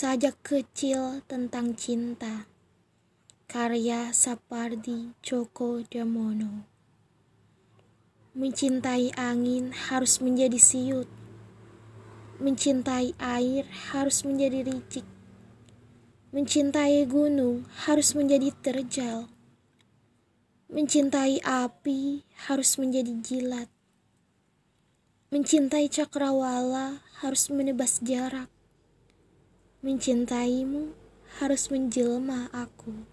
Sajak kecil tentang cinta. Karya Sapardi Djoko Damono. Mencintai angin harus menjadi siut. Mencintai air harus menjadi ricik. Mencintai gunung harus menjadi terjal. Mencintai api harus menjadi jilat. Mencintai cakrawala harus menebas jarak Mencintaimu harus menjelma aku.